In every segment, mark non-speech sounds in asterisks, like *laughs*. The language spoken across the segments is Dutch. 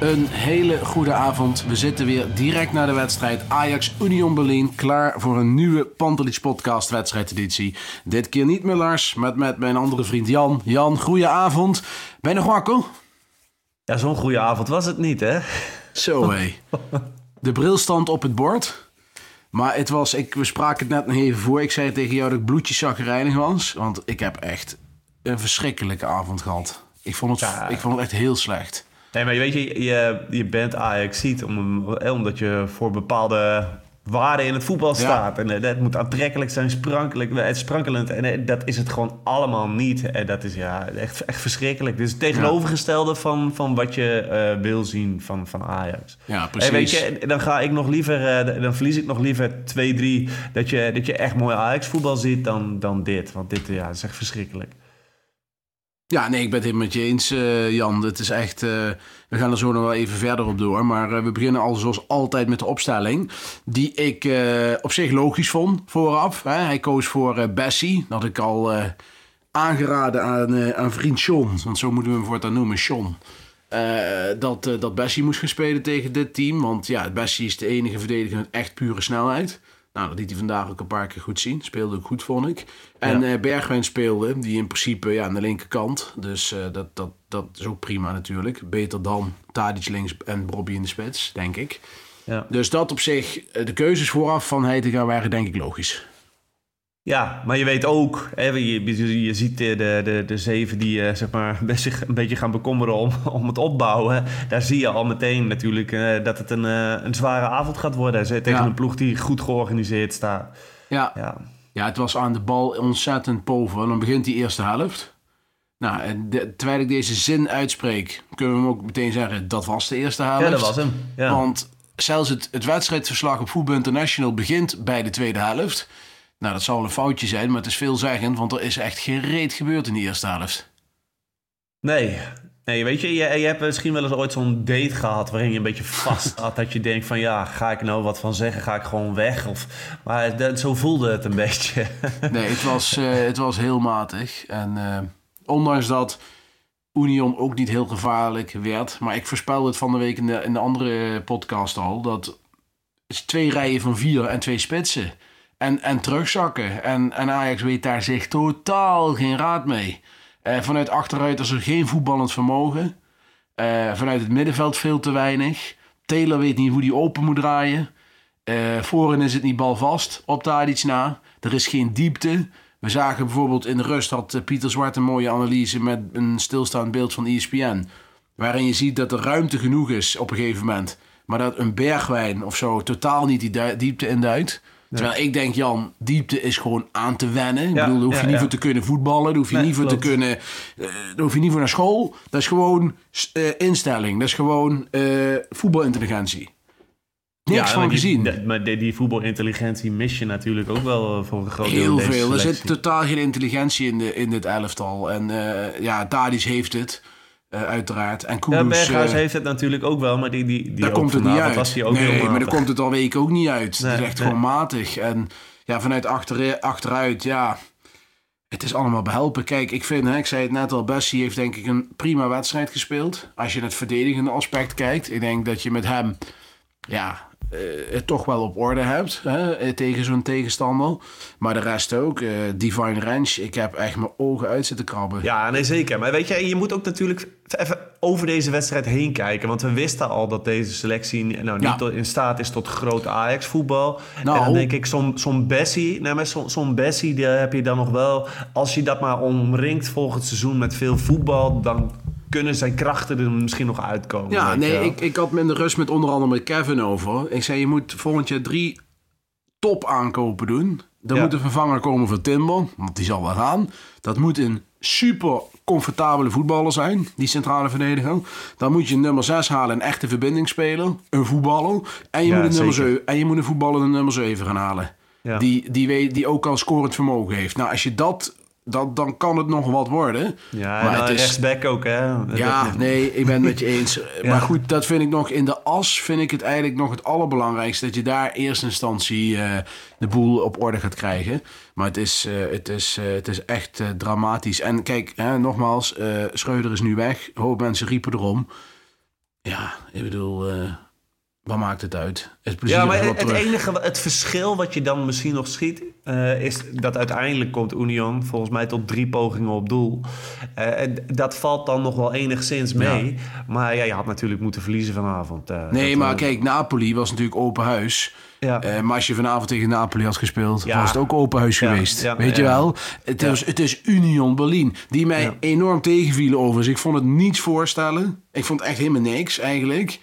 Een hele goede avond. We zitten weer direct na de wedstrijd Ajax Union Berlin. Klaar voor een nieuwe Pantelich podcast wedstrijdeditie. Dit keer niet meer Lars, met, met mijn andere vriend Jan. Jan, goeie avond. Ben je nog wakker? Ja, zo'n goede avond was het niet, hè? Zo hé. *laughs* De bril stond op het bord. Maar het was, ik, we spraken het net nog even voor. Ik zei tegen jou dat ik zagrijnig was. Want ik heb echt een verschrikkelijke avond gehad. Ik vond het, Ja. ik vond het echt heel slecht. Nee, maar je weet je, je, je bent Ajax ziet om, eh, omdat je voor bepaalde waarden in het voetbal staat. En eh, dat moet aantrekkelijk zijn, sprankelijk, eh, sprankelend. En dat is het gewoon allemaal niet. En dat is ja, echt, echt verschrikkelijk. Is het tegenovergestelde van, van wat je wil zien van, van Ajax. Ja, En weet precies. je, dan ga ik nog liever, eh, dan verlies ik nog liever 2-3 dat je, dat je echt mooi Ajax voetbal ziet dan, dan dit. Want dit ja, is echt verschrikkelijk. Ja, nee, ik ben het helemaal met je eens, eh, Jan. Het is echt. eh, we gaan er zo nog wel even verder op door. Maar eh, we beginnen al zoals altijd met de opstelling. Die ik op zich logisch vond vooraf. Hè. Hij koos voor Bessie. Dat ik al aangeraden aan, aan vriend Sean. Want zo moeten we hem voortaan noemen, Sean. Dat, dat Bessie moest gaan spelen tegen dit team. Want ja, Bessie is de enige verdediger met echt pure snelheid. Nou, dat liet hij vandaag ook een paar keer goed zien. Speelde ook goed, vond ik. En Ja. eh, Bergwijn speelde, die in principe ja, aan de linkerkant. Dus eh, dat, dat, dat is ook prima natuurlijk. Beter dan Tadic links en Bobby in de spits, denk ik. Ja. Dus dat op zich, eh, de keuzes vooraf van Heitinga waren denk ik logisch. Ja, maar je weet ook, hè, je, je, ziet de, de, de, zeven die eh, zeg maar, *laughs* zich een beetje gaan bekommeren om, *laughs* om het opbouwen. Daar zie je al meteen natuurlijk eh, dat het een, eh, een zware avond gaat worden. Ze- Tegen Ja. een ploeg die goed georganiseerd staat. Ja, ja. Ja, het was aan de bal ontzettend pover. Dan begint die eerste helft. Nou, en de- terwijl ik deze zin uitspreek, kunnen we hem ook meteen zeggen, dat was de eerste helft. ja dat was hem. Ja. Want zelfs het, het wedstrijdverslag op Voetbal International begint bij de tweede helft. Nou, dat zal wel een foutje zijn, maar het is veelzeggend, want er is echt geen reet gebeurd in die eerste helft. Nee. Nee, weet je, je, je hebt misschien wel eens ooit zo'n date gehad waarin je een beetje *laughs* vast had. Dat je denkt van ja, ga ik nou wat van zeggen? Ga ik gewoon weg? Of, maar dat, zo voelde het een beetje. *laughs* Nee, het was, eh, het was heel matig. En eh, ondanks dat Union ook niet heel gevaarlijk werd, maar ik voorspelde het van de week in de, in de andere podcast al, dat is twee rijen van vier en twee spitsen. En, en terugzakken. En, en Ajax weet daar zich totaal geen raad mee. Eh, vanuit achteruit is er geen voetballend vermogen. Eh, vanuit het middenveld veel te weinig. Taylor weet niet hoe die open moet draaien. Eh voorin is het niet balvast op Tadic na. Er is geen diepte. We zagen bijvoorbeeld in de rust had Pieter Zwart een mooie analyse met een stilstaand beeld van ESPN. Waarin je ziet dat er ruimte genoeg is op een gegeven moment. Maar dat een bergwijn of zo totaal niet die diepte induikt. Terwijl ik denk, Jan, diepte is gewoon aan te wennen. Ik bedoel, daar hoef je niet voor te kunnen voetballen. Daar hoef je Nee, niet voor klopt. te kunnen... daar hoef je niet voor naar school. Dat is gewoon eh, instelling. Dat is gewoon eh, voetbalintelligentie. Niks van die- gezien. de- maar die, die voetbalintelligentie mis je natuurlijk ook wel voor een groot deel Heel veel. Er zit totaal geen intelligentie in, de, in dit elftal. En ja, Tadic heeft het, eh, uiteraard. En Ja, Kudus, Berghuis eh, heeft het natuurlijk ook wel, maar die, die, die daar ook komt het niet vanavond uit. was ook nee, maar daar komt het al weken ook niet uit. Nee, het is echt nee. gewoon matig. En ja, vanuit achter, achteruit, ja... Het is allemaal behelpen. Kijk, ik vind, hè, ik zei het net al, Bessie heeft denk ik een prima wedstrijd gespeeld. Als je het verdedigende aspect kijkt. Ik denk dat je met hem, ja, het toch wel op orde hebt hè, eh, tegen zo'n tegenstander. Maar de rest ook. eh, Divine Ranch, ik heb echt mijn ogen uit zitten krabben. Ja, nee, zeker. Maar weet je, je moet ook natuurlijk even over deze wedstrijd heen kijken. Want we wisten al dat deze selectie nou, niet Ja. in staat is tot grote Ajax-voetbal. Nou. En dan denk ik, zo'n zo'n Bessie, zo'n zo'n Bessie die heb je dan nog wel... Als je dat maar omringt volgend seizoen met veel voetbal... dan kunnen zijn krachten er misschien nog uitkomen. Ja, nee, wel. ik, ik had me in de rust met onder andere met Kevin over. Ik zei, je moet volgend jaar drie top aankopen doen. Er Ja. moet een vervanger komen voor Timber, want die zal wel gaan. Dat moet een super comfortabele voetballer zijn, die centrale verdediger. Dan moet je een nummer 6 halen, een echte verbindingsspeler, een voetballer. En je, Ja, moet, een nummer zeker. 7, en je moet een voetballer een nummer 7 gaan halen. Ja. Die, die, weet, die ook al scorend vermogen heeft. Nou, als je dat, dat dan kan het nog wat worden. Ja, Maar en het dan is- rechtsback ook, hè? Ja, Dat- nee, ik ben het met je eens. *laughs* Ja. Maar goed, dat vind ik nog in de as, vind ik het eigenlijk nog het allerbelangrijkste. Dat je daar in eerste instantie eh, de boel op orde gaat krijgen. Maar het is, eh, het is, eh, het is echt dramatisch. En kijk, hè, nogmaals, Schreuder is nu weg. Een hoop mensen riepen erom. Ja, ik bedoel, wat maakt het uit? Het plezier Ja, maar het, terug. enige, het verschil wat je dan misschien nog schiet, eh, is dat uiteindelijk komt Union volgens mij tot drie pogingen op doel. Eh, en dat valt dan nog wel enigszins mee. Maar ja, je had natuurlijk moeten verliezen vanavond. eh, Nee, maar kijk, Napoli was natuurlijk open huis. Ja. Maar als je vanavond tegen Napoli had gespeeld, Ja. was het ook open huis Ja, geweest. Weet je wel? Het, is, het is Union Berlin. Die mij enorm tegenvielen overigens. Ik vond het niets voorstellen. Ik vond echt helemaal niks eigenlijk.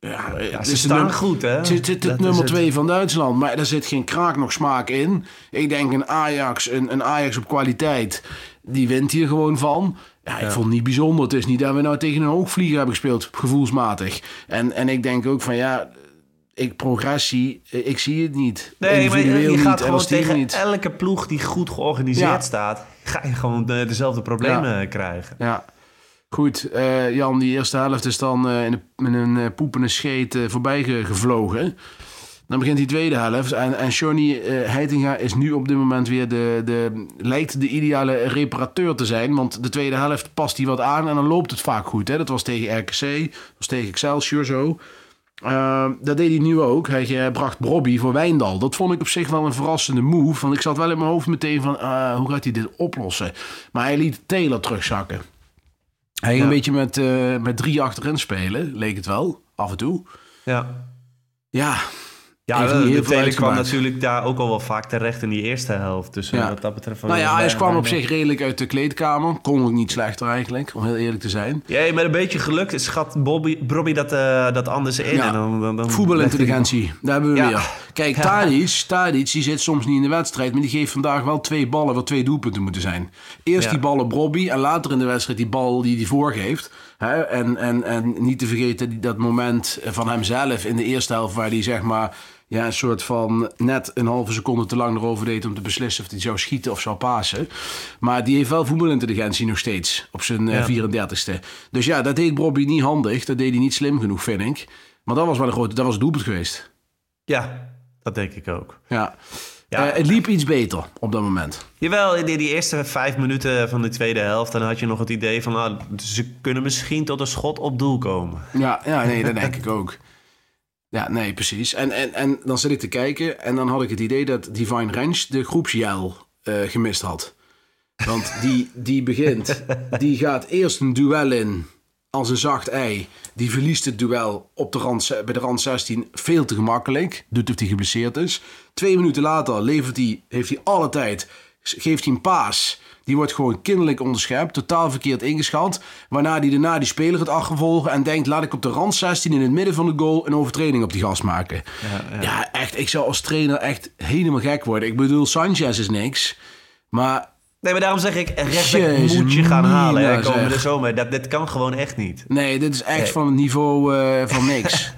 Ja, ja, het ze staan nummer- goed, hè? Het zit het, nummer twee van Duitsland. Maar er zit geen kraak nog smaak in. Ik denk een Ajax, een, een Ajax op kwaliteit. Die wint hier gewoon van. Ja, ik vond het niet bijzonder. Het is niet dat we nou tegen een hoogvlieger hebben gespeeld, gevoelsmatig. En, en ik denk ook van ja, ik progressie, eh, ik zie het niet. Nee, maar je, Individueel je niet gaat gewoon tegen niet. elke ploeg die goed georganiseerd Ja. staat, ga je gewoon de- dezelfde problemen krijgen. Ja. Goed, eh, Jan, die eerste helft is dan eh, in met een eh, poepende scheet voorbij ge- gevlogen. Dan begint die tweede helft. En, en Heitinga is nu op dit moment weer de, de... lijkt de ideale reparateur te zijn. Want de tweede helft past hij wat aan en dan loopt het vaak goed. Hè? Dat was tegen RKC, dat was tegen Excelsior zo. Eh, dat deed hij nu ook. Hij bracht Brobby voor Wijndal. Dat vond ik op zich wel een verrassende move. Want ik zat wel in mijn hoofd meteen van... hoe gaat hij dit oplossen? Maar hij liet Taylor terugzakken. Hij ging Ja. een beetje met, eh, met drie achterin spelen, leek het wel, af en toe. Ja. Ja, Ja, de, kwam natuurlijk daar ook al wel vaak terecht in die eerste helft. Dus eh, Ja. wat dat betreft... nou ja, hij kwam op zich redelijk uit de kleedkamer. Kon ook niet slechter eigenlijk, om heel eerlijk te zijn. Ja, met een beetje geluk schat Bobby, Bobby dat, eh, dat anders in. Ja. En dan, dan, dan Voetbalintelligentie, daar hebben we Ja. weer. Kijk. Tadic, Tadic, die zit soms niet in de wedstrijd... maar die geeft vandaag wel twee ballen waar twee doelpunten moeten zijn. Eerst die bal op Robbie en later in de wedstrijd die bal die hij voorgeeft. Hè? En, en, en niet te vergeten dat moment van hemzelf in de eerste helft... waar hij zeg maar ja, een soort van net een halve seconde te lang erover deed... om te beslissen of hij zou schieten of zou pasen. Maar die heeft wel voetbalintelligentie nog steeds op zijn eh, Ja. 34ste. Dus ja, dat deed Robbie niet handig. Dat deed hij niet slim genoeg, vind ik. Maar dat was wel een grote... Dat was het doelpunt geweest. Ja, dat denk ik ook. Ja. Ja. Eh, het liep iets beter op dat moment. Jawel, in die, die eerste vijf minuten van de tweede helft... dan had je nog het idee van... Nou, ze kunnen misschien tot een schot op doel komen. Ja, ja nee, dat denk ik ook. Ja, nee, precies. En, en, en dan zit ik te kijken en dan had ik het idee dat Divine Ranch de groepsjel eh, gemist had. Want die, die begint, die gaat eerst een duel in als een zacht ei. Die verliest het duel op de rand, bij de rand 16 veel te gemakkelijk. Doet of hij geblesseerd is. Twee minuten later levert hij, heeft hij alle tijd, geeft hij een paas. Die wordt gewoon kinderlijk onderschept, totaal verkeerd ingeschat. Waarna hij daarna die speler gaat achtervolgen en denkt... laat ik op de rand 16 in het midden van de goal een overtreding op die gast maken. Ja, echt, ik zou als trainer echt helemaal gek worden. Ik bedoel, Sanchez is niks. Maar Nee, maar daarom zeg ik... Rechtsback moet je gaan halen hè, komende zeg. zomer. Dat, dit kan gewoon echt niet. nee, dit is echt van het niveau eh, van *laughs* niks.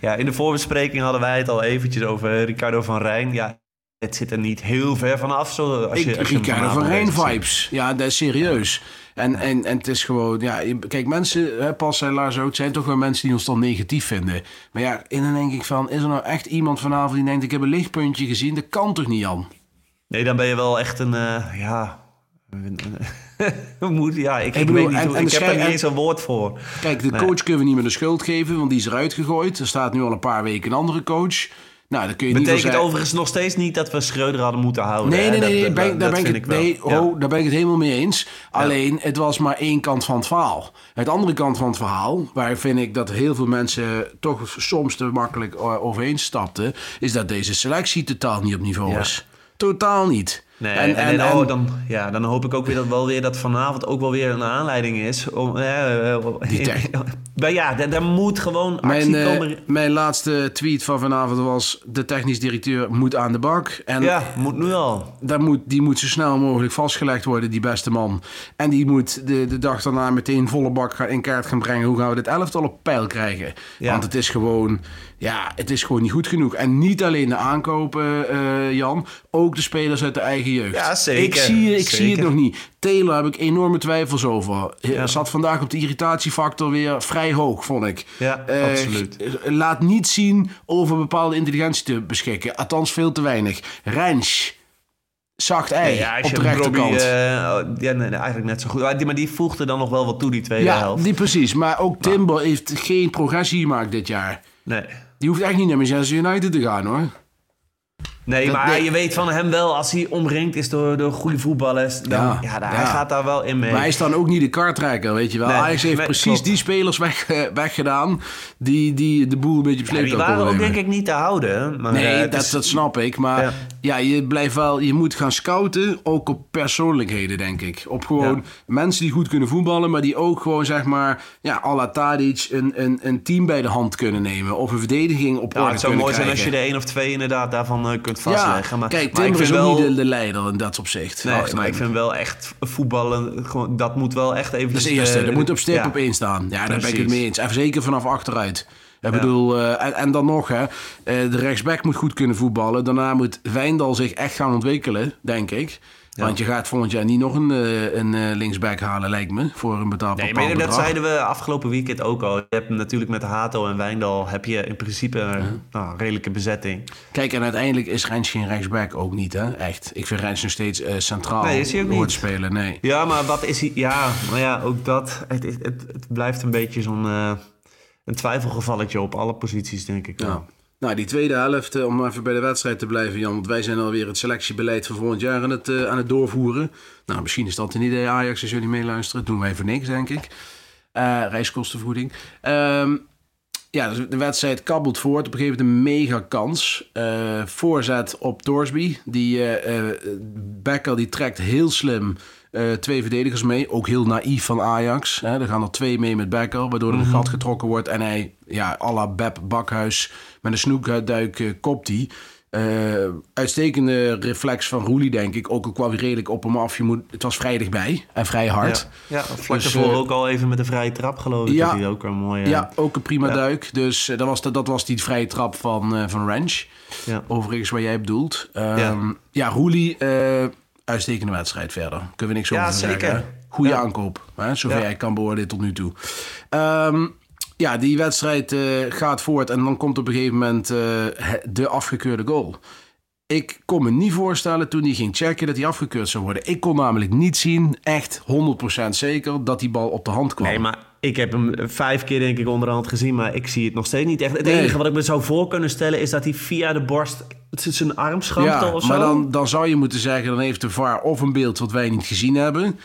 Ja, in de voorbespreking hadden wij het al eventjes over Ricardo van Rijn. Ja, het zit er niet heel ver vanaf. Zo, als je, als je Ricardo van Rijn vibes. Ja, dat is serieus. En, en, en het is gewoon, ja, kijk, mensen, hè, Pas en Lars ook, zijn toch wel mensen die ons dan negatief vinden. Maar ja, en dan denk ik van, is er nou echt iemand vanavond die denkt, ik heb een lichtpuntje gezien? Dat kan toch niet, Jan? Nee, dan ben je wel echt een, eh, ja, *laughs* Moet, ja, ik, ik, weet niet en- ik heb er niet en- eens een woord voor. Kijk, de Nee. coach kunnen we niet meer de schuld geven, want die is eruit gegooid. Er staat nu al een paar weken een andere coach. Nou, dan kun je niet Betekent zeggen... overigens nog steeds niet dat we Schreuder hadden moeten houden. Nee, nee, Dat- nee, dat- ben- dat daar ben ik het, wel. nee Ja. ho, daar ben ik het helemaal mee eens. Alleen, het was maar één kant van het verhaal. Het andere kant van het verhaal, waar vind ik dat heel veel mensen toch soms te makkelijk eh, overheen stapten, is dat deze selectie totaal niet op niveau Ja. is. Totaal niet. Nee, en, en, oh, dan, ja, dan hoop ik ook weer dat, wel weer dat vanavond ook wel weer een aanleiding is. Om, eh, eh, *laughs* maar ja, daar, moet gewoon actie Mijn, eh, komen. mijn laatste tweet van vanavond was: de technisch directeur moet aan de bak. En Ja, moet nu al. daar moet, die moet zo snel mogelijk vastgelegd worden, die beste man. En die moet de, de dag daarna meteen volle bak gaan, in kaart gaan brengen. Hoe gaan we dit elftal op peil krijgen? Ja. Want het is gewoon, ja, het is gewoon niet goed genoeg. En niet alleen de aankopen, eh, Jan. Ook de spelers uit de eigen jeugd. Ja, zeker. Ik zie, ik zie het nog niet. Taylor heb ik enorme twijfels over. Ja. Zat vandaag op de irritatiefactor weer vrij hoog, vond ik. Ja, Eh, absoluut. Laat niet zien over bepaalde intelligentie te beschikken. Althans, veel te weinig. Rens. Zacht ei Ja, als op de rechterkant. Eh, ja, nee, eigenlijk net zo goed. Maar die, maar die voegde dan nog wel wat toe, die tweede ja, helft. die precies. Maar ook Timber heeft geen progressie gemaakt dit jaar. Nee. Die hoeft echt niet naar Manchester United te gaan hoor. Nee, Dat- maar je weet van hem wel, als hij omringd is door, door goede voetballers, dan, Ja, ja, daar- ja. hij gaat daar wel in mee. Maar hij is dan ook niet de kartrekker, weet je wel. Nee, Ajax heeft precies klopt. die spelers weg, eh, weggedaan die, die de boel een beetje op Ja, die waren ook denk ik niet te houden. Maar, Nee, eh, dat, is- dat snap ik. Maar ja. Je blijft wel, je moet gaan scouten, ook op persoonlijkheden, denk ik. Op gewoon mensen die goed kunnen voetballen, maar die ook gewoon, zeg maar, ja, à la Tadic, een, een, een team bij de hand kunnen nemen. Of een verdediging op Ja, orde het zou kunnen mooi zijn als je krijgen. er één of twee inderdaad daarvan eh, kunt Ja, vastleggen. maar, kijk, Timber ik is wel, niet de, de leider in dat opzicht. Nee, maar ik vind wel echt voetballen, gewoon, dat moet wel echt even... Dat is eerste. dat moet op stip op één staan. Ja, daar ben ik het mee eens. En zeker vanaf achteruit. Ik bedoel, eh, en, en dan nog, hè, eh, de rechtsback moet goed kunnen voetballen. Daarna moet Wijndal zich echt gaan ontwikkelen, denk ik. Want je gaat volgend jaar niet nog een, eh, een eh, linksback halen, lijkt me, voor een betaald Nee, bepaald dat zeiden we afgelopen weekend ook al. Je hebt natuurlijk met Hato en Wijndal heb je in principe een nou, redelijke bezetting. Kijk, en uiteindelijk is Rens geen rechtsback ook niet, hè? Echt. Ik vind Rens nog steeds eh, centraal Nee, is hij ook hoort niet. spelen. Nee. Ja, maar wat is hij... Ja, maar ja, ook dat. Het, het, het, het blijft een beetje zo'n... een twijfelgevalletje op alle posities, denk ik. Ja. Nou, die tweede helft, eh, om even bij de wedstrijd te blijven, Jan. Want wij zijn alweer het selectiebeleid van volgend jaar aan het, eh, aan het doorvoeren. Nou, misschien is dat een idee, Ajax, als jullie meeluisteren. Dat doen wij voor niks, denk ik. Eh, reiskostenvergoeding. Ehm, ja, dus de wedstrijd kabbelt voort. Op een gegeven moment een mega kans. Voorzet op Torsby. Die Becker die trekt heel slim twee verdedigers mee. Ook heel naïef van Ajax. Hè. Er gaan er twee mee met Becker. Waardoor er een gat getrokken wordt. En hij, ja, à la Beb Bakhuis met een snoekduik eh, kopt hij. Eh, uitstekende reflex van Roelie, denk ik. Ook al kwam hij redelijk op hem af. Je moet, het was vrij dichtbij en vrij hard. Ja, ja vlak Dus, daarvoor eh, ook al even met een vrije trap, geloof ik. ja. ook een mooie... Ja, ook een prima Ja. duik. Dus dat, was, dat was die vrije trap van, van Ranch. Ja. Overigens, wat jij bedoelt. Ehm, Ja. ja, Roelie, uitstekende wedstrijd verder. Kunnen we niks Ja, over zeker. zeggen. Goede Ja. aankoop, hè, zover Ja. jij kan beoordelen tot nu toe. Ehm, ja, die wedstrijd eh, gaat voort en dan komt op een gegeven moment eh, de afgekeurde goal. Ik kon me niet voorstellen toen hij ging checken dat hij afgekeurd zou worden. Ik kon namelijk niet zien, echt 100% zeker, dat die bal op de hand kwam. Nee, maar ik heb hem vijf keer denk ik onderhand gezien, maar ik zie het nog steeds niet echt. Het Nee. enige wat ik me zou voor kunnen stellen is dat hij via de borst zijn arm schampte Ja, of zo. maar dan, dan zou je moeten zeggen, dan heeft de VAR of een beeld wat wij niet gezien hebben.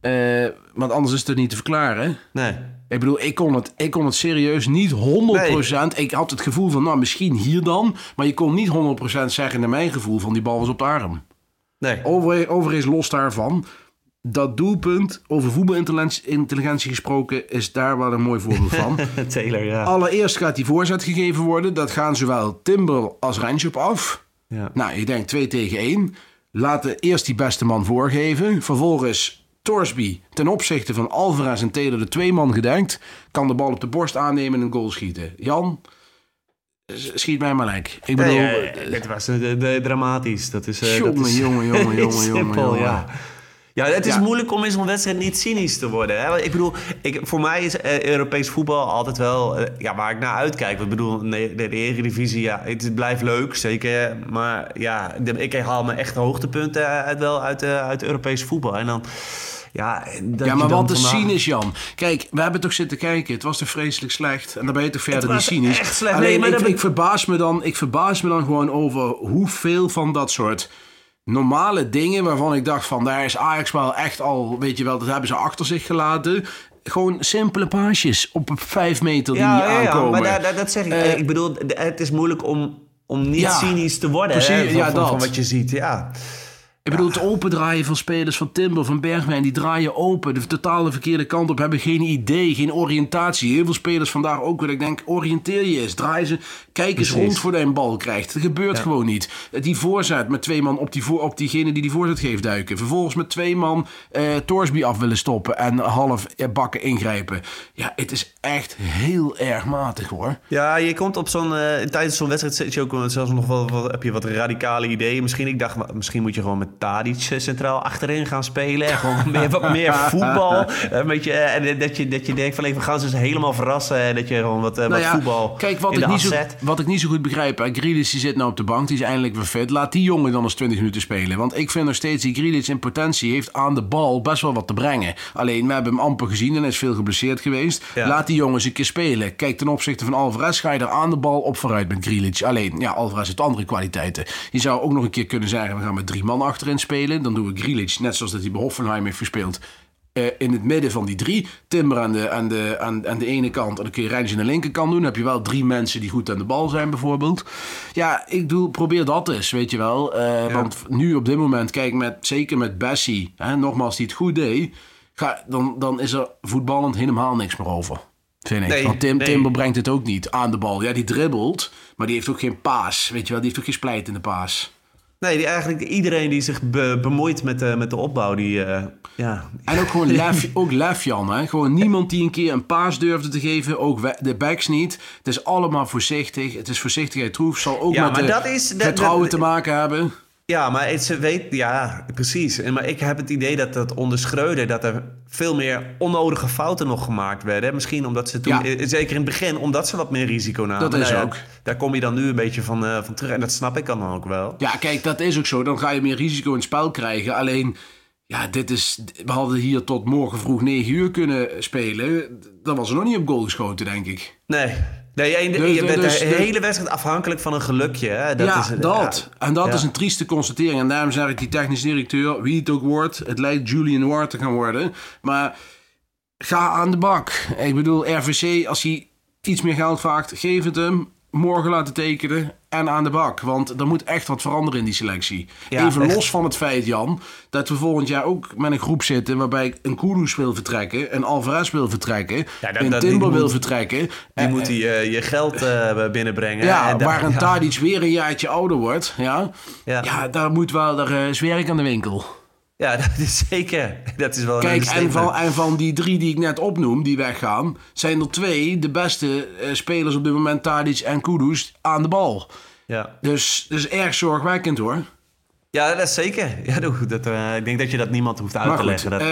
Eh, want anders is het niet te verklaren. Nee. Ik bedoel, ik kon het, ik kon het serieus niet 100%. Ik had het gevoel van, nou misschien hier dan. Maar je kon niet 100% zeggen naar mijn gevoel van die bal was op de arm. Nee. Over, overigens los daarvan. Dat doelpunt, over voetbalintelligentie gesproken, is daar wel een mooi voorbeeld van. *laughs* Taylor, ja. Allereerst gaat die voorzet gegeven worden. Dat gaan zowel Timber als Rens op af. ja. Nou, je denkt 2 tegen 1. Laten eerst die beste man voorgeven. Vervolgens Torsby ten opzichte van Alvarez en Taylor de twee man gedenkt. Kan de bal op de borst aannemen en een goal schieten. Jan, schiet mij maar lek. Ik bedoel, Nee, eh, dit was eh, de, dramatisch. Dat is. eh, jongen, dat is jongen, *laughs* jongen, jongen, jongen, simpel, jongen. ja. Ja, het is Ja. moeilijk om in zo'n wedstrijd niet cynisch te worden. Hè? Ik bedoel, ik, voor mij is eh, Europees voetbal altijd wel eh, ja, waar ik naar uitkijk. Ik bedoel, de, de Eredivisie, ja, het, het blijft leuk, zeker. Maar ja, de- ik haal me echt hoogtepunten uit, wel uit, eh, uit Europees voetbal. En dan, ja... Ja, maar wat is vandaag- cynisch, Jan? Kijk, we hebben toch zitten kijken. Het was toch vreselijk slecht. En dan ben je toch verder niet was cynisch. echt slecht. Alleen, Nee, maar ik, dat ben- ik, verbaas me dan, ik verbaas me dan gewoon over hoeveel van dat soort normale dingen... waarvan ik dacht van, daar is Ajax wel echt al... weet je wel, dat hebben ze achter zich gelaten. Gewoon simpele paasjes op vijf meter die niet Ja, ja, ja, aankomen. maar daar, daar- dat zeg ik. Eh, ik bedoel, het is moeilijk om, om niet Ja, cynisch te worden precies, hè, van, ja, van, dat. van wat je ziet. Ja. Ik bedoel, het opendraaien van spelers van Timber, van Bergwijn, die draaien open. De totale verkeerde kant op, hebben geen idee, geen oriëntatie. Heel veel spelers vandaag ook weer. Ik denk, oriënteer je eens, draai ze, kijk eens rond voor je een bal krijgt. Dat gebeurt gewoon niet. Die voorzet met twee man op, die voor, op diegene die die voorzet geeft duiken. Vervolgens met twee man eh Torsby af willen stoppen en half eh, bakken ingrijpen. Ja, het is echt heel erg matig hoor. Ja, je komt op zo'n... eh, tijdens zo'n wedstrijd zit je ook zelfs nog wel... wat- heb je wat radicale ideeën. Misschien, ik dacht, misschien moet je gewoon met Tadic eh, centraal achterin gaan spelen. En gewoon *laughs* meer, wat meer voetbal. *laughs* Een beetje, eh, en dat je, dat je denkt van... even gaan ze eens helemaal verrassen. En dat je gewoon wat, eh, Nou wat ja, voetbal Kijk, wat in ik, de niet zo, wat ik niet zo goed begrijp. Grealish die zit nou op de bank, die is eindelijk weer fit. Laat die jongen dan eens 20 minuten spelen. Want ik vind nog steeds, die Grealish in potentie heeft aan de bal best wel wat te brengen. Alleen, we hebben hem amper gezien en hij is veel geblesseerd geweest. Ja. Laat die jongens een keer spelen. Kijk, ten opzichte van Alvarez ga je er aan de bal op vooruit met Grealish. Alleen, ja, Alvarez heeft andere kwaliteiten. Je zou ook nog een keer kunnen zeggen, we gaan met drie man achterin spelen. Dan doen we Grealish, net zoals dat hij bij Hoffenheim heeft gespeeld. eh, in het midden van die drie. Timber aan de, aan, de, aan, aan de ene kant. En dan kun je Rens aan de linkerkant doen. Dan heb je wel drie mensen die goed aan de bal zijn, bijvoorbeeld. Ja, ik doe, probeer dat eens, weet je wel. Eh, Want nu op dit moment, kijk, met, zeker met Bessie, hè, nogmaals, die het goed deed. Ga, dan, dan is er voetballend helemaal niks meer over. Vind ik. Nee, Want Tim, nee. Timber brengt het ook niet aan de bal. Ja, die dribbelt, maar die heeft ook geen paas. Weet je wel, die heeft ook geen splijt in de paas. Nee, die, eigenlijk iedereen die zich be- bemoeit met de, met de opbouw, die... eh, ja, En ook gewoon *laughs* lef, ook lef Jan. Hè? Gewoon niemand die een keer een paas durfde te geven. Ook de backs niet. Het is allemaal voorzichtig. Het is voorzichtigheid troef. Zal ook Ja, met maar de dat is- dat- vertrouwen dat- te maken hebben. Ja, maar het, ze weet, ja, precies. En, maar ik heb het idee dat dat onder Schreuder, dat er veel meer onnodige fouten nog gemaakt werden. Misschien omdat ze toen, Ja. eh, zeker in het begin, omdat ze wat meer risico namen. Dat is Nou ja, ook. Daar kom je dan nu een beetje van, eh, van terug. En dat snap ik dan ook wel. Ja, kijk, dat is ook zo. Dan ga je meer risico in het spel krijgen. Alleen, ja, dit is... We hadden hier tot morgen vroeg 9 uur kunnen spelen. Dan was er nog niet op goal geschoten, denk ik. Nee, nee je, je Dus- bent dus- de hele wedstrijd afhankelijk van een gelukje. Hè? Dat ja, is, dat. ja. En dat Ja. is een trieste constatering. En daarom zeg ik die technisch directeur, wie het ook wordt, het lijkt Julian Ward te gaan worden. Maar ga aan de bak. Ik bedoel, RVC, als hij iets meer geld vraagt, geef het hem. Morgen laten tekenen en aan de bak. Want er moet echt wat veranderen in die selectie. Ja, Even echt. los van het feit, Jan, dat we volgend jaar ook met een groep zitten waarbij een Kudus wil vertrekken, een Alvarez wil vertrekken, Ja, dat- een dat- Timber wil moet- vertrekken. Die Eh, moet die, eh, je geld eh, *laughs* binnenbrengen. ja, En waar een *laughs* ja. Tadic weer een jaartje ouder wordt. Ja, Ja. daar moet wel, daar is werk aan de winkel. Ja, *laughs* dat is zeker. Dat is wel een Kijk, en van, en van die drie die ik net opnoem, die weggaan, zijn er twee de beste eh, spelers op dit moment, Tadic en Kudus, aan de bal. Ja. Dus dat is erg zorgwekkend hoor. Ja, dat is zeker. Ja, dat, eh, ik denk dat je dat niemand hoeft uit Maar te goed, leggen. Dat... eh,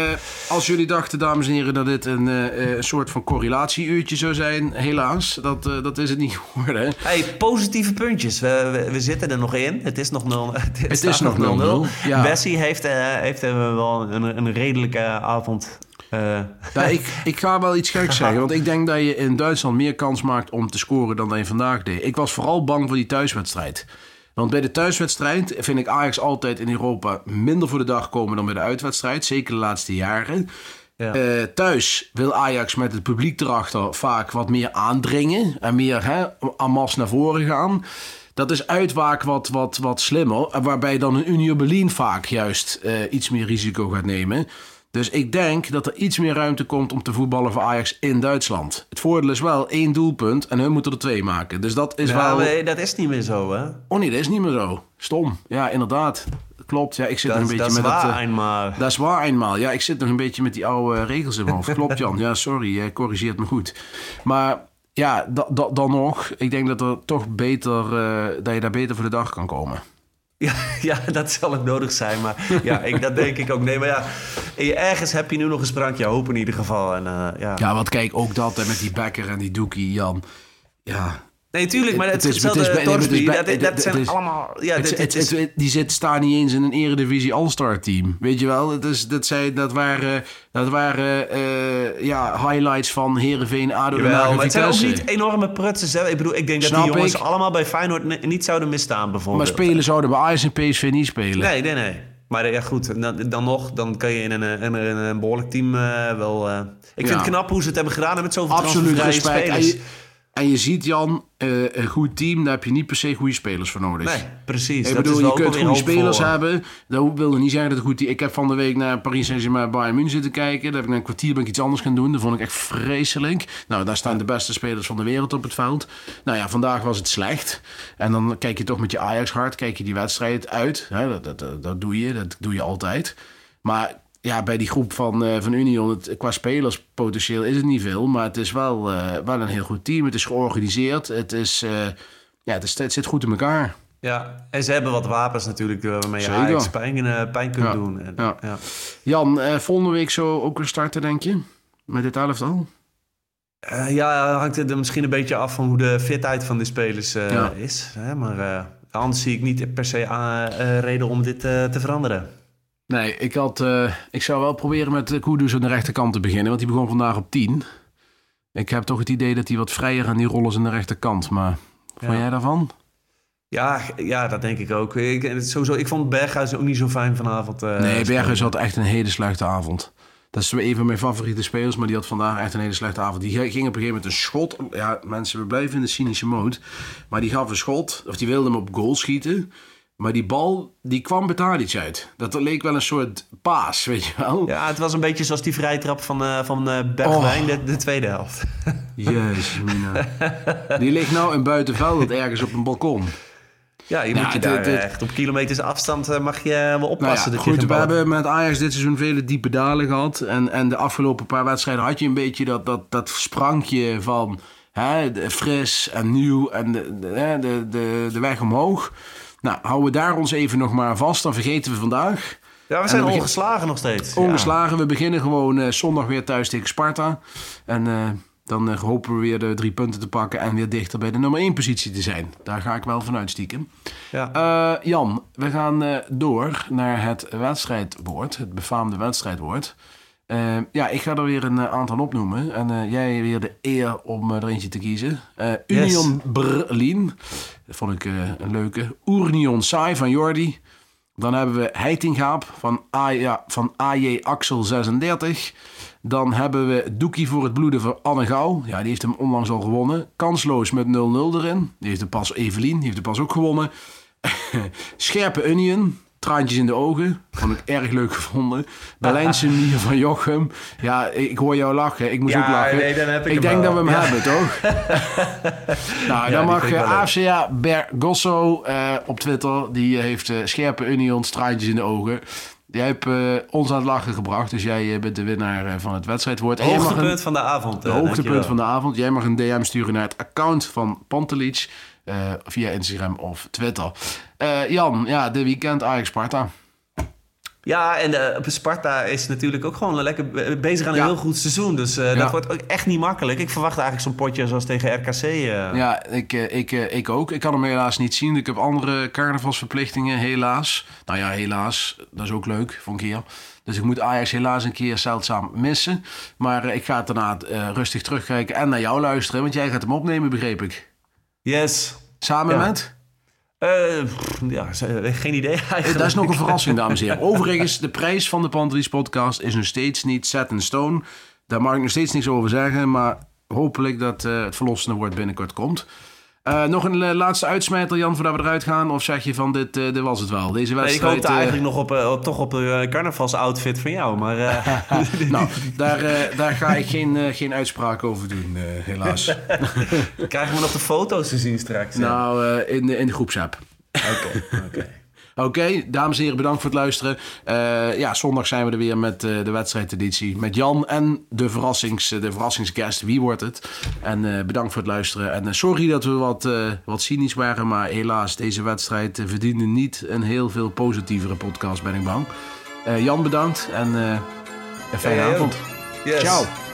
als jullie dachten, dames en heren, dat dit een eh, soort van correlatieuurtje zou zijn, helaas, dat, dat is het niet *laughs* geworden. Hey, positieve puntjes. We, we, we zitten er nog in. Het is nog 0 *laughs* Het, is nog 0-0, ja. Bessie heeft, heeft wel een, een redelijke avond. Ja, ik, ik ga wel iets geks zeggen. Want ik denk dat je in Duitsland meer kans maakt om te scoren dan dat je vandaag deed. Ik was vooral bang voor die thuiswedstrijd. Want bij de thuiswedstrijd vind ik Ajax altijd in Europa minder voor de dag komen dan bij de uitwedstrijd. Zeker de laatste jaren. Ja. Eh, thuis wil Ajax met het publiek erachter vaak wat meer aandringen. En meer hè, en masse naar voren gaan. Dat is uitwaak wat, wat, wat slimmer. Waarbij dan een Union Berlin vaak juist eh, iets meer risico gaat nemen. Dus ik denk dat er iets meer ruimte komt om te voetballen voor Ajax in Duitsland. Het voordeel is wel één doelpunt en hun moeten er twee maken. Dus dat is ja, wel... maar dat is niet meer zo, hè? Oh nee, dat is niet meer zo. Stom. Ja, inderdaad. Klopt. Ja, ik zit Dat, nog een dat beetje is met waar, dat... eh, eenmaal. dat is waar eenmaal. Ja, ik zit nog een beetje met die oude regels in mijn hoofd. Klopt, Jan. Ja, sorry. Jij corrigeert me goed. Maar ja, da- da- dan nog. Ik denk dat er toch beter... eh, dat je daar beter voor de dag kan komen. *laughs* Ja, dat zal het nodig zijn. Maar ja, ik, dat denk ik ook. Nee, maar ja, ergens heb je nu nog een sprankje hoop in ieder geval. En, uh, ja. ja, want kijk, ook dat met die Becker en die Doekie, Jan. Ja, Nee, tuurlijk, maar het, is hetzelfde Torsby. Dat, dat zijn allemaal... Ja, die zit, staan niet eens in een eredivisie All-Star team. Weet je wel? Dat, is, dat, zijn, dat waren, dat waren uh, ja, highlights van Heerenveen, ADO Haag maar het zijn ook niet enorme prutsen. Ik bedoel, ik denk dat die jongens allemaal bij Feyenoord niet zouden misstaan bijvoorbeeld. Maar spelen zouden bij Ajax en PSV niet spelen. Nee, nee, nee. Maar ja, goed, dan, dan nog, dan kan je in een, in een, een behoorlijk team uh, wel... Uh, ik vind het knap hoe ze het hebben gedaan met zoveel Absoluut respect. spelers. En je ziet, Jan, uh, een goed team, daar heb je niet per se goede spelers voor nodig. Nee, precies. Ik dat bedoel, je kunt goede spelers hebben. Dat wil niet zeggen dat het goed team... Ik heb van de week naar Paris Saint-Germain Bayern München zitten kijken. Daar heb ik na een kwartier ben ik iets anders gaan doen. Dat vond ik echt vreselijk. Nou, daar staan de beste spelers van de wereld op het veld. Nou ja, vandaag was het slecht. En dan kijk je toch met je Ajax-hart, kijk je die wedstrijd uit. dat, dat, dat doe je, dat doe je altijd. Maar ja, bij die groep van, uh, van Union, het, qua spelerspotentieel is het niet veel. Maar het is wel, uh, wel een heel goed team. Het is georganiseerd. Het, is, uh, ja, het, is, het zit goed in elkaar. Ja, en ze hebben wat wapens natuurlijk waarmee je Ajax pijn, pijn kunt doen. En, ja. ja. Jan, volgende week zo ook weer starten, denk je? Met dit elftal? Ja, hangt het er misschien een beetje af van hoe de fitheid van de spelers is. Hè? Maar anders zie ik niet per se reden om dit te veranderen. Nee, ik, had, uh, ik zou wel proberen met Kudus aan de rechterkant te beginnen. Want die begon vandaag op 10. Ik heb toch het idee dat hij wat vrijer aan die rollen aan de rechterkant. Maar ja. vond jij daarvan? Ja, ja, dat denk ik ook. Ik, sowieso, ik vond Berghuis ook niet zo fijn vanavond. Uh, nee, Berghuis had echt een hele slechte avond. Dat is een van mijn favoriete spelers, maar die had vandaag echt een hele slechte avond. Die ging op een gegeven moment een schot. Ja, mensen, we blijven in de cynische mode. Maar die gaf een schot, of die wilde hem op goal schieten. Maar die bal, die kwam Betalic uit. Dat leek wel een soort paas, weet je wel. Ja, het was een beetje zoals die vrijtrap van, uh, van uh, Bergwijn, oh. de, de, tweede helft. *laughs* Jezus, mina. Die ligt nou in buitenveld ergens op een balkon. Ja, je moet je daar echt op kilometers afstand eh, mag je wel oppassen. Nou ja, goed, we hebben met Ajax dit seizoen vele diepe dalen gehad. En, en de afgelopen paar wedstrijden had je een beetje dat, dat, dat sprankje van hè, fris en nieuw en de, de, de, de, de weg omhoog. Nou, houden we daar ons even nog maar vast. Dan vergeten we vandaag. Ja, we zijn ongeslagen nog steeds. Ongeslagen. We beginnen gewoon uh, zondag weer thuis tegen Sparta. En uh, dan uh, hopen we weer de drie punten te pakken en weer dichter bij de nummer één positie te zijn. Daar ga ik wel vanuit stiekem. Ja. Jan, we gaan door naar het wedstrijdwoord, het befaamde wedstrijdwoord. Uh, ja, ik ga er weer een aantal opnoemen. En uh, jij weer de eer om er eentje te kiezen. Uh, Union yes. Berlin. Dat vond ik een leuke. Urnion Sai van Jordi. Dan hebben we Heitingaap van, AJ Axel 36. Dan hebben we Doekie voor het bloeden van Anne Gouw. Ja, die heeft hem onlangs al gewonnen. Kansloos met 0-0 erin. Die heeft de pas Evelien. Die heeft de pas ook gewonnen. *laughs* Scherpe Union traantjes in de ogen. Vond ik erg leuk gevonden. Berlijnse Mier van Jochem. Ja, ik hoor jou lachen. Ik moest ook lachen. Nee, dan heb ik, ik denk dat we hem hebben, toch? *laughs* nou, dan mag uh, AFCA Bergosso uh, op Twitter. Die heeft uh, scherpe Unions, traantjes in de ogen. Jij hebt uh, ons aan het lachen gebracht, dus jij bent de winnaar van het wedstrijdwoord. Hoogtepunt van de avond. De hoogtepunt van de avond. Jij mag een DM sturen naar het account van Pantelic. Uh, via Instagram of Twitter. Uh, Jan, ja, de weekend Ajax Sparta. Ja, en uh, Sparta is natuurlijk ook gewoon lekker bezig aan een heel goed seizoen. Dus uh, ja. dat wordt ook echt niet makkelijk. Ik verwacht eigenlijk zo'n potje zoals tegen RKC. Uh. Ja, ik, ik, ik ook. Ik kan hem helaas niet zien. Ik heb andere carnavalsverplichtingen, helaas. Nou ja, helaas. Dat is ook leuk voor een keer. Dus ik moet Ajax helaas een keer zeldzaam missen. Maar ik ga het daarna rustig terugkijken en naar jou luisteren. Want jij gaat hem opnemen, begreep ik. Yes. Samen met? Uh, ja, geen idee *laughs* eigenlijk. Dat is nog een verrassing, dames en heren. *laughs* Overigens, de prijs van de Pantelis podcast is nog steeds niet set in stone. Daar mag ik nog steeds niks over zeggen, maar hopelijk dat uh, het verlossende woord binnenkort komt. Uh, nog een uh, laatste uitsmijter, Jan, voordat we eruit gaan? Of zeg je van, dit, uh, dit was het wel? Deze wedstrijd... Nee, ik hoopte eigenlijk nog op, toch op de carnavalsoutfit van jou, maar... *laughs* nou, daar, daar ga ik geen, geen uitspraak over doen, helaas. *laughs* Krijgen we nog de foto's te zien straks? Nou, in, in de groepsapp. Oké, oké. Oké, dames en heren, bedankt voor het luisteren. Eh, ja, zondag zijn we er weer met uh, de wedstrijdeditie. Met Jan en de, verrassings, de verrassingsguest. Wie wordt het? En uh, bedankt voor het luisteren. En sorry dat we wat, wat cynisch waren. Maar helaas, deze wedstrijd verdiende niet een heel veel positievere podcast, ben ik bang. Jan, bedankt. En een fijne hey, avond. Yes. Ciao.